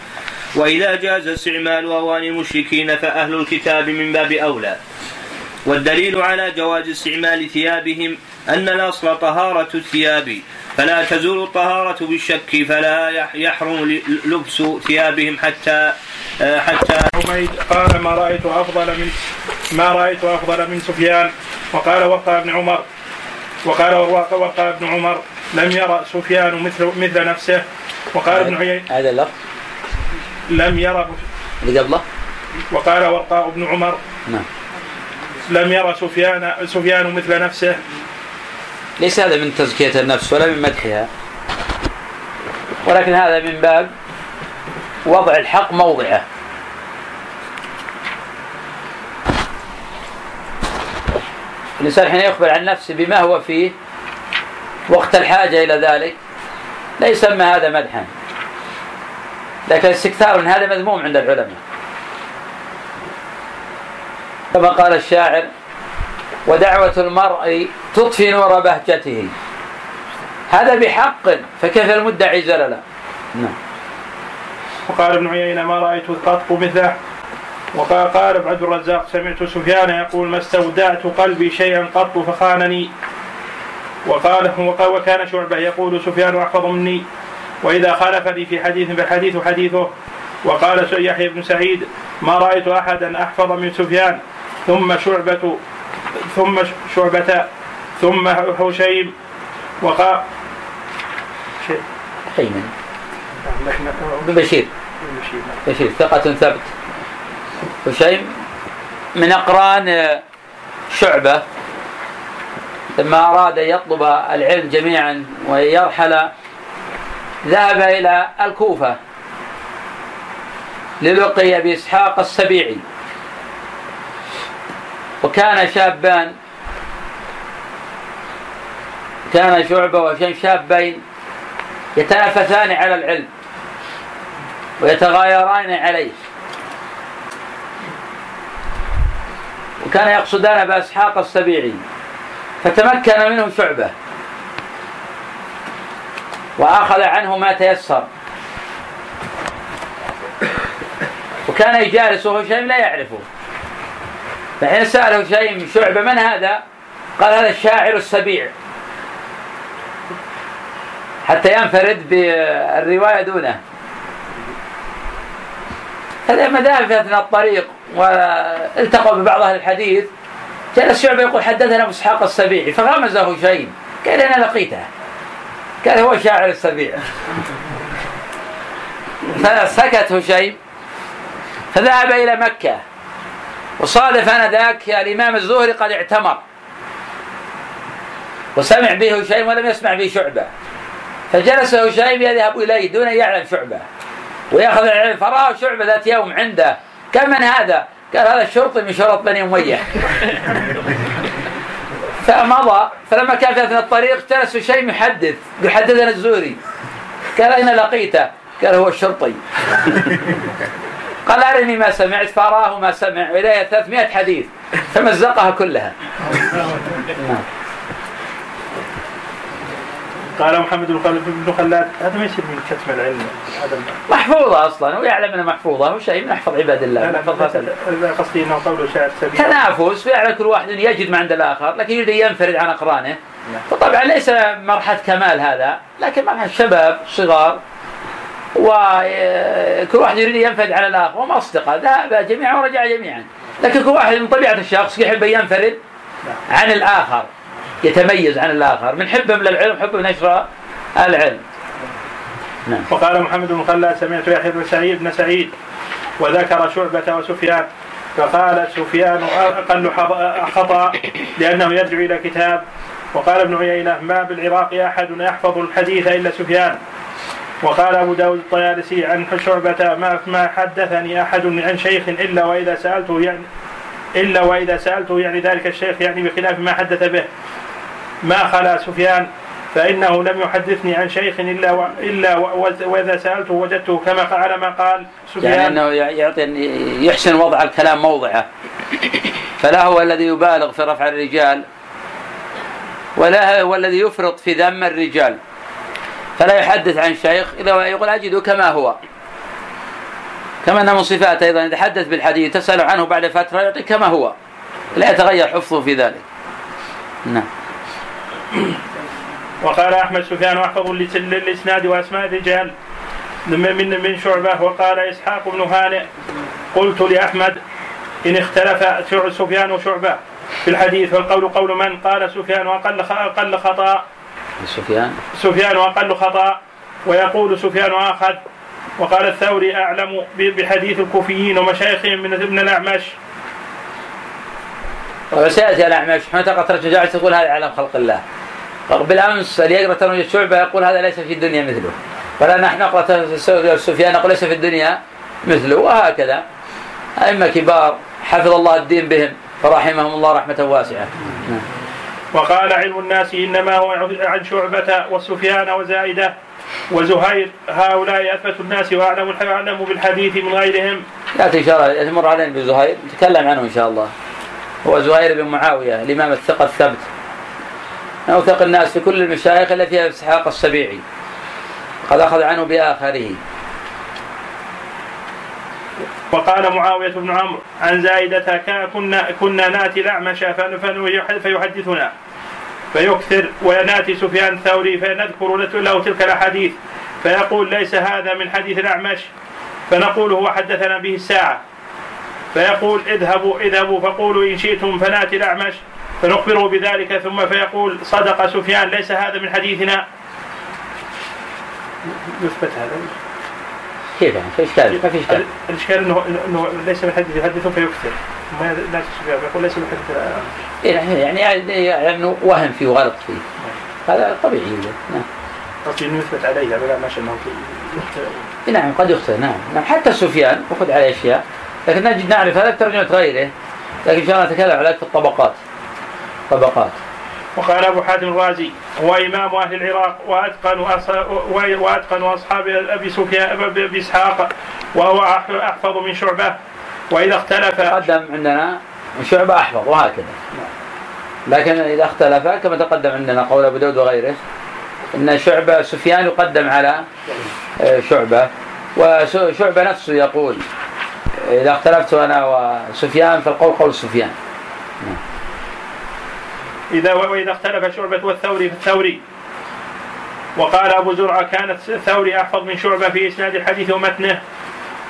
وإذا جاز استعمال أواني المشركين فأهل الكتاب من باب أولى. والدليل على جواز استعمال ثيابهم أن الأصل طهارة الثياب فلا تزول الطهارة بالشك فلا يحرم لبس ثيابهم حتى حتى
حميد قال ما رأيت أفضل من ما رأيت أفضل من سفيان؟ وقال وقع بن عمر. وقال وقع ابن عمر لم يرى سفيان مثل مثل نفسه. وقال ابن عيينة
هذا اللفظ.
لم يرى
اللي قبله
وقال ورقاء بن عمر.
نعم.
لم يرى سفيان سفيان مثل نفسه.
ليس هذا من تزكية النفس ولا من مدحها. ولكن هذا من باب وضع الحق موضعه. الإنسان حين يخبر عن نفسه بما هو فيه وقت الحاجة إلى ذلك لا يسمى هذا مدحا. لكن الاستكثار من هذا مذموم عند العلماء. كما قال الشاعر ودعوة المرء تطفي نور بهجته هذا بحق فكيف المدعي زللا نعم.
وقال ابن عيينة ما رأيت قط مثله. وقال قال عبد الرزاق سمعت سفيان يقول ما استودعت قلبي شيئا قط فخانني. وقال وقال وكان شعبة يقول سفيان أحفظ مني. وإذا خالفني في حديث فالحديث حديثه. وقال يحيى بن سعيد ما رأيت أحدا أحفظ من سفيان. ثم شعبة ثم شعبة ثم هشيم وقال
بن بشير. بشير ثقة ثبت. هشيم من أقران شعبة. لما أراد أن يطلب العلم جميعا ويرحل ذهب إلى الكوفة للقي بإسحاق السبيعي. وكان شابان كان شعبة وهشام شابين يتنافسان على العلم ويتغايران عليه. وكان يقصدان بأسحاق السبيعي فتمكن منه شعبة وأخذ عنه ما تيسر. وكان يجالس هشيم لا يعرفه. فحين سأله هشيم شعبة من هذا؟ قال هذا الشاعر السبيع. حتى ينفرد بالرواية دونه. هذا مذاهب في أثناء الطريق والتقوا ببعض أهل الحديث. جلس شعبة يقول حدثنا أبو إسحاق السبيعي. فغمزه شيء. قال أنا لقيته. قال هو شاعر السبيع. فسكت هشيم فذهب إلى مكة. وصادف آنذاك الإمام الزهري قد اعتمر. وسمع به هشيم ولم يسمع به شعبة. فجلس هشيم يذهب إليه دون أن يعلم شعبة. ويأخذ العلم فرأى شعبة ذات يوم عنده. كم من هذا؟ قال هذا الشرطي من شرط بني أمية. فمضى. فلما كان في أثناء الطريق جلس هشيم يحدث. يحدثنا الزهري. قال أين لقيته؟ قال هو الشرطي. قال أرني ما سمعت فراه ما سمع وإليه 300 حديث فمزقها كلها.
قال محمد بن خلاد هذا ما يصير من كتم العلم. هذا
محفوظة أصلا ويعلم أنها محفوظة وشيء من أحفظ عباد الله
لا قصدي أنه قوله شاعر سبيل.
تنافس ويعلم كل واحد يجد ما عند الآخر لكن يريد ينفرد عن أقرانه. وطبعا ليس مرحلة كمال هذا لكن مرحلة شباب صغار وكل واحد يريد ينفرد على الآخر وما أصدقاء ذهب جميعا ورجع جميعا. لكن كل واحد من طبيعة الشخص يحب أن ينفرد عن الآخر يتميز عن الآخر من حبهم للعلم حبهم نشر العلم.
نعم. وقال محمد بن خلاد سمعت يحيى بن سعيد بن سعيد وذكر شعبة وسفيان فقال سفيان أقل خطأ لأنه يرجع إلى كتاب. وقال ابن عيينة ما بالعراق أحد يحفظ الحديث إلا سفيان. وقال أبو داود الطيالسي عن شعبة ما ما حدثني أحد عن شيخ إلا وإذا سألته يعني إلا وإذا سألته يعني ذلك الشيخ يعني بخلاف ما حدث به. ما خلا سفيان فإنه لم يحدثني عن شيخ إلا و... إلا و... وإذا سألته وجدته كما على ما قال
سفيان. يعني أنه يعطي يحسن وضع الكلام موضعه. فلا هو الذي يبالغ في رفع الرجال ولا هو الذي يفرط في ذم الرجال. فلا يحدث عن شيخ إلا يقول أجده كما هو. كما أن من صفاته أيضا إذا حدث بالحديث تسأل عنه بعد فترة يعطي كما هو. لا يتغير حفظه في ذلك. نعم.
وقال أحمد سفيان واحفظ للإسناد وأسماء الرجال. من من شعبة. وقال إسحاق بن هانئ قلت لأحمد إن اختلف سفيان وشعبة في الحديث والقول قول من؟ قال سفيان وأقل أقل خطأ.
سفيان.
سفيان واقل خطأ ويقول سفيان آخذ. وقال الثوري أعلم بحديث الكوفيين ومشايخهم من ابن الأعمش.
وسيأتي الأعمش. متى قد جعلت تقول هذا علم خلق الله. بالأمس اللي يقرأ تنوي الشعبة يقول هذا ليس في الدنيا مثله. ولا نحن نقرأ سفيان نقول ليس في الدنيا مثله. وهكذا. أئمة كبار حفظ الله الدين بهم. فرحمهم الله رحمة واسعة.
وقال علم الناس إنما هو عن شعبة وسفيان وزائدة وزهير. هؤلاء أثبت الناس وأعلم أعلم بالحديث من غيرهم.
يأتي إن شاء الله تمر علينا بزهير. نتكلم عنه إن شاء الله. هو زهير بن معاوية الإمام الثقة الثبت. أوثق الناس في كل المشايخ إلا فيها إسحاق السبيعي. قد أخذ عنه بآخره.
وقال معاوية بن عمرو عن زائدة كنا كنا ناتي الأعمش فيحدثنا. فيكثر وناتي سفيان الثوري فنذكر له تلك الأحاديث. فيقول ليس هذا من حديث الأعمش. فنقول هو حدثنا به الساعة. فيقول اذهبوا اذهبوا فقولوا إن شئتم فناتي الأعمش. فنخبره بذلك ثم فيقول صدق سفيان ليس هذا من حديثنا. يثبت هذا.
كيف يعني؟ في اشكال ما في اشكال
الإشكال انه إنه ليس من حديث يحدث فيكثر ما لا يقول ليس من
إيه، يعني يعني يعني وهم فيه وغلط فيه. هذا طبيعي. نعم.
قصدي انه يثبت عليه لا ما شاء الله
يخطئ نعم قد يخطئ. نعم. نعم. حتى سفيان وخذ عليه أشياء لكن نجد نعرف هذا بترجمه غيره لكن إن شاء الله نتكلم عليك في الطبقات. طبقات.
وقال أبو حاتم الرازي هو امام أهل العراق وأتقن وأتقن أصحاب أبي سفيان أبي إسحاق وهو أحفظ من شعبة. وإذا اختلف
تقدم عندنا شعبة أحفظ وهكذا. لكن إذا اختلف كما تقدم عندنا قول أبو داود وغيره إن شعبة سفيان يقدم على آه، شعبة وشعبة نفسه يقول إذا اختلفت أنا وسفيان فالقول قول سفيان.
إذا وإذا اختلف شعبة والثوري في الثوري. وقال أبو زرعة كانت الثوري أحفظ من شعبة في إسناد الحديث ومتنه.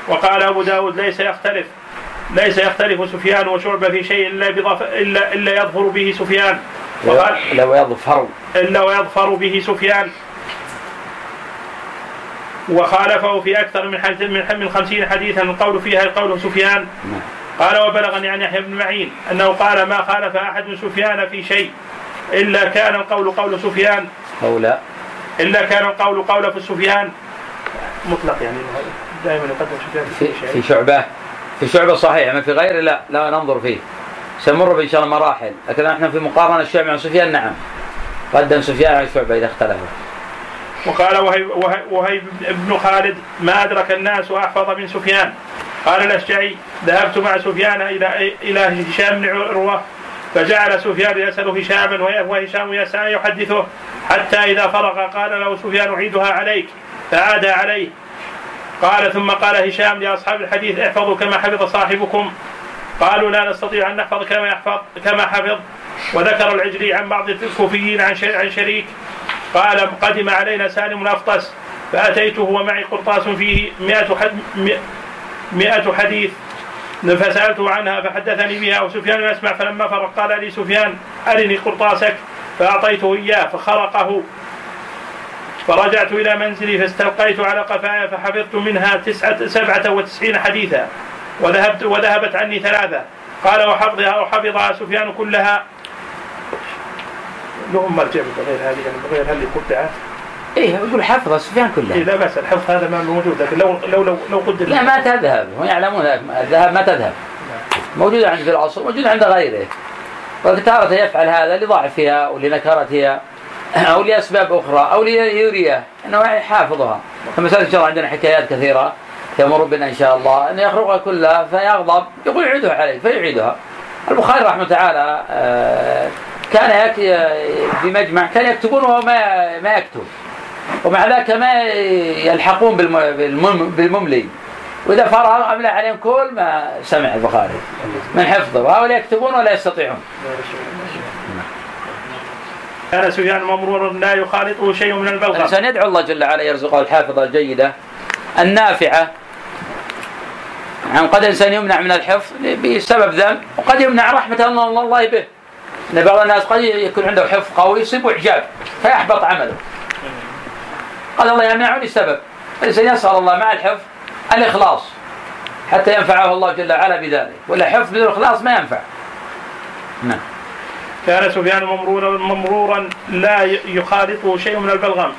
وقال أبو داود ليس يختلف ليس يختلف سفيان وشعبة في شيء إلا بضف إلا إلا يظفر به سفيان.
وقال إلا ويظفر
إلا ويظفر به سفيان. وخالفه في أكثر من من من خمسين حديثا القول فيها قول سفيان. نعم. قال وبلغني عن يحيى بن معين أنه قال ما خالف أحد سفيان في شيء إلا كان القول قول سفيان.
قول.
إلا كان القول قول في سفيان. مطلق يعني دائما يقدم سفيان
في, في شعبة في شعبة صحيح أما في غيره لا لا ننظر فيه. سنمر إن شاء الله مراحل لكن إحنا في مقارنة الشعب مع سفيان نعم. قدم سفيان على شعبه إذا اختلفوا.
وقال وهيب, وهيب بن خالد ما أدرك الناس واحفظ من سفيان. قال الأشجعي ذهبت مع سفيان إلى إلى هشام بن عروة فجعل سفيان يسأل هشاما وهشام يسأل يحدثه حتى إذا فرغ قال له سفيان أعيدها عليك. فعاد عليه. قال ثم قال هشام لأصحاب الحديث احفظوا كما حفظ صاحبكم. قالوا لا نستطيع أن نحفظ كما يحفظ كما حفظ. وذكر العجلي عن بعض الكوفيين عن عن شريك. قال قدم علينا سالم الأفطس فأتيته ومعي قرطاس فيه مئة حد مئة حديث. فسألته عنها فحدثني بها وسفيان يسمع فلما فرق قال لي سفيان أرني قرطاسك فأعطيته إياه فخرقه. فرجعت إلى منزلي فاستلقيت على قفايا فحفظت منها تسعة سبعة وتسعين حديثا. وذهبت وذهبت عني ثلاثة. قال وحفظها وحفظها سفيان كلها. لهم مرجع بغير هذه يعني بغير هذه قطعت
إيه يقول حفظ سفيان كله.
إيه لا بأس الحفظ هذا ما موجود لكن لو لو لو, لو قدر.
لا ما تذهب. هم يعلمون الذهب ما تذهب. موجودة عند في الأصل موجودة عند غيره. وتارة يفعل هذا لضعفها أو لنكرتها أو لأسباب أخرى أو ليريه أنه حافظها فمسألة إن شاء الله عندنا حكايات كثيرة. يمر بنا إن شاء الله أنه يخرقها كلها فيغضب يقول يعيدها عليه فيعيدها. البخاري رحمه تعالى آه، كان في مجمع كان يكتبون وهو ما ما يكتب. ومع ذلك ما يلحقون بالمملي. وإذا فرغ أملى عليهم كل ما سمع البخاري. من حفظه. وهؤلاء يكتبون ولا يستطيعون.
كان سفيان ممرور لا يخالطه شيء من البلغم
الإنسان يدعو الله جل وعلا يرزقه الحافظة الجيدة النافعة. يعني قد الإنسان يمنع من الحفظ بسبب ذنب وقد يمنع رحمة الله به. إن بعض الناس قد يكون عنده حفظ قوي يصيبه إعجاب فيحبط عمله. قال الله يمنعني سبب الإنسان يسأل الله مع الحفظ الإخلاص حتى ينفعه الله جل وعلا بذلك. ولا حفظ بدون إخلاص ما ينفع. نعم.
كان سفيان ممرورا ممرورا لا يخالطه شيء من البلغم.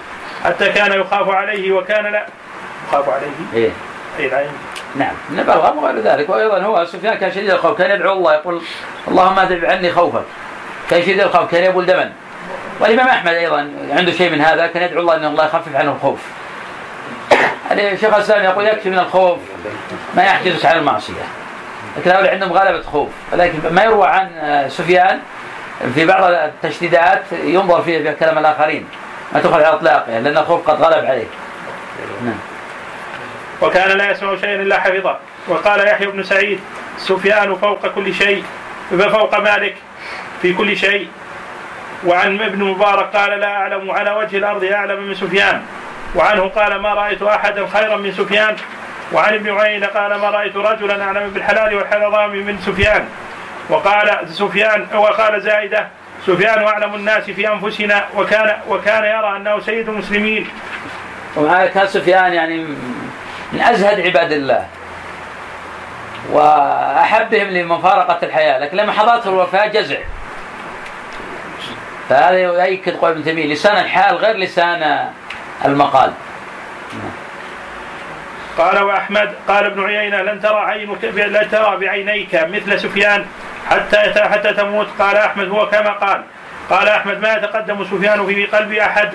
حتى كان يخاف عليه وكان لا يخاف عليه؟
إيه.
اي العين.
نعم. من البلغم وغير ذلك. وأيضا هو سفيان كان شديد الخوف كان يدعو الله يقول اللهم أذهب عني خوفك. كان شديد الخوف كان يبول دما. والإمام أحمد أيضا عنده شيء من هذا كان يدعو الله ان الله يخفف عنه الخوف. يعني شيخ الإسلام يقول يكفي من الخوف ما يحجزك عن المعصية. لكن هؤلاء عندهم غلبة خوف. ولكن ما يروى عن سفيان في بعض التشديدات ينظر فيه في كلام الآخرين. ما تخرج على إطلاقه لأن الخوف قد غلب عليه. نعم.
وكان لا يسمع شيئا إلا حفظه. وقال يحيى بن سعيد سفيان فوق كل شيء فوق مالك في كل شيء. وعن ابن مبارك قال لا أعلم على وجه الأرض أعلم من سفيان. وعنه قال ما رأيت أحدا خيرا من سفيان. وعن ابن عيينة قال ما رأيت رجلا أعلم بالحلال والحرام من سفيان. وقال سفيان وقال زائده سفيان أعلم الناس في أنفسنا وكان وكان يرى أنه سيد المسلمين.
ومع كان سفيان يعني من أزهد عباد الله. وأحبهم لمفارقة الحياة لكن لما حضرته الوفاة جزع. فهذا يؤكد قول ابن تيمية لسان الحال غير لسان المقال.
قال واحمد قال ابن عيينة لن ترى عينك لن ترى بعينيك مثل سفيان حتى حتى تموت. قال أحمد هو كما قال. قال أحمد ما يتقدم سفيان في قلب أحد؟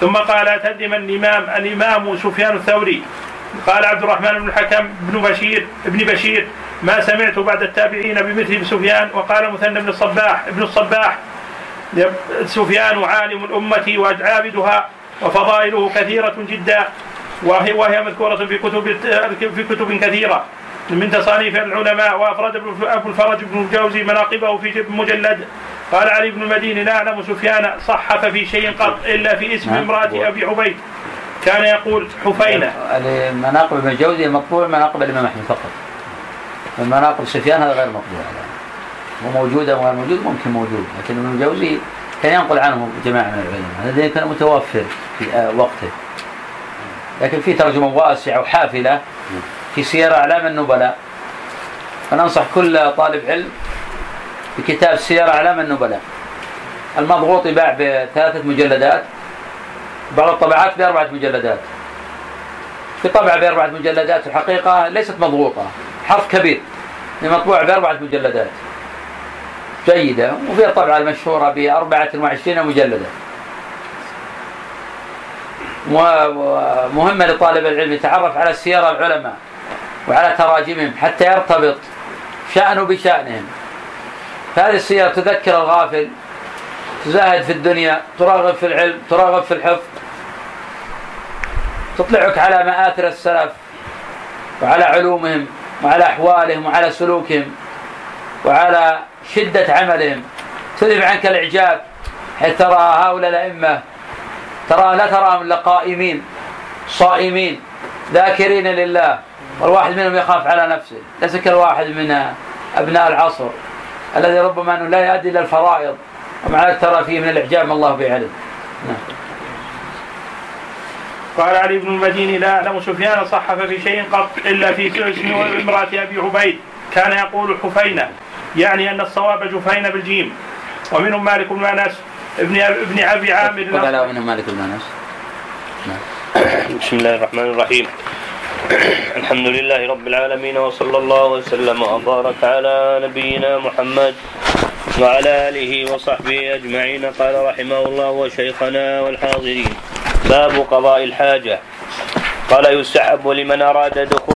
ثم قال تدم الامام الإمام سفيان الثوري؟ قال عبد الرحمن بن الحكم بن بشير ابن بشير ما سمعت بعد التابعين بمثل سفيان؟ وقال مثنى بن الصباح ابن الصباح سفيان عالم الأمة وعابدها وفضائله كثيرة جدا. وهي, وهي مذكورة في كتب في كتب كثيرة. من تصانيف العلماء وأفراد أبو الفرج بن الجوزي مناقبه في مجلد. قال علي بن المديني لا أعلم سفيان صحف في شيء قط إلا في اسم نعم. امرأة أبي عبيد. كان يقول حفينة.
مناقب ابن الجوزي مطبوع مناقب الإمام أحمد فقط. المناقب سفيان هذا غير مطبوع موجود أو غير موجود ممكن موجود لكن ابن الجوزي كان ينقل عنه جماعة من العلماء هذا كان متوفر في آه، وقته. لكن في ترجمة واسعة وحافلة في سير أعلام النبلاء. فننصح كل طالب علم بكتاب سير أعلام النبلاء. المضغوط يباع بثلاثة مجلدات بعض الطبعات بأربعة مجلدات. في طبعة بأربعة مجلدات الحقيقة ليست مضغوطة حرف كبير مطبوع بأربعة مجلدات. جيدة وفي الطبعة المشهورة بأربعة وعشرين مجلدا ومهمة لطالب العلم يتعرف على سير العلماء وعلى تراجمهم حتى يرتبط شأنه بشأنهم. فهذه السير تذكر الغافل تزاهد في الدنيا تراغب في العلم تراغب في الحفظ تطلعك على مآثر السلف وعلى علومهم وعلى أحوالهم وعلى سلوكهم وعلى شدة عملهم. تذهب عنك الإعجاب. حيث ترى هؤلاء الأئمة؟ ترى لا تراهم إلا قائمين صائمين ذاكرين لله. والواحد منهم يخاف على نفسه. ليس كالواحد من أبناء العصر الذي ربما أنه لا يؤدي إلى الفرائض. ومع ذلك ترى فيه من الإعجاب ما الله بعلم. نعم.
قال علي بن المديني لا أعلم سفيان صحف في شيء قط إلا في اسم امراه أبي عبيد. كان يقول حفينة. يعني أن الصواب جفين بالجيم. ومنهم مالك بن أنس ابن ابن أبي عامر.
وقال ومنهم مالك بن أنس.
نعم. بسم الله الرحمن الرحيم. الحمد لله رب العالمين وصلى الله وسلم وبارك على نبينا محمد وعلى آله وصحبه أجمعين. قال رحمه الله وشيخنا والحاضرين. باب قضاء الحاجة. قال يستحب لمن أراد دخول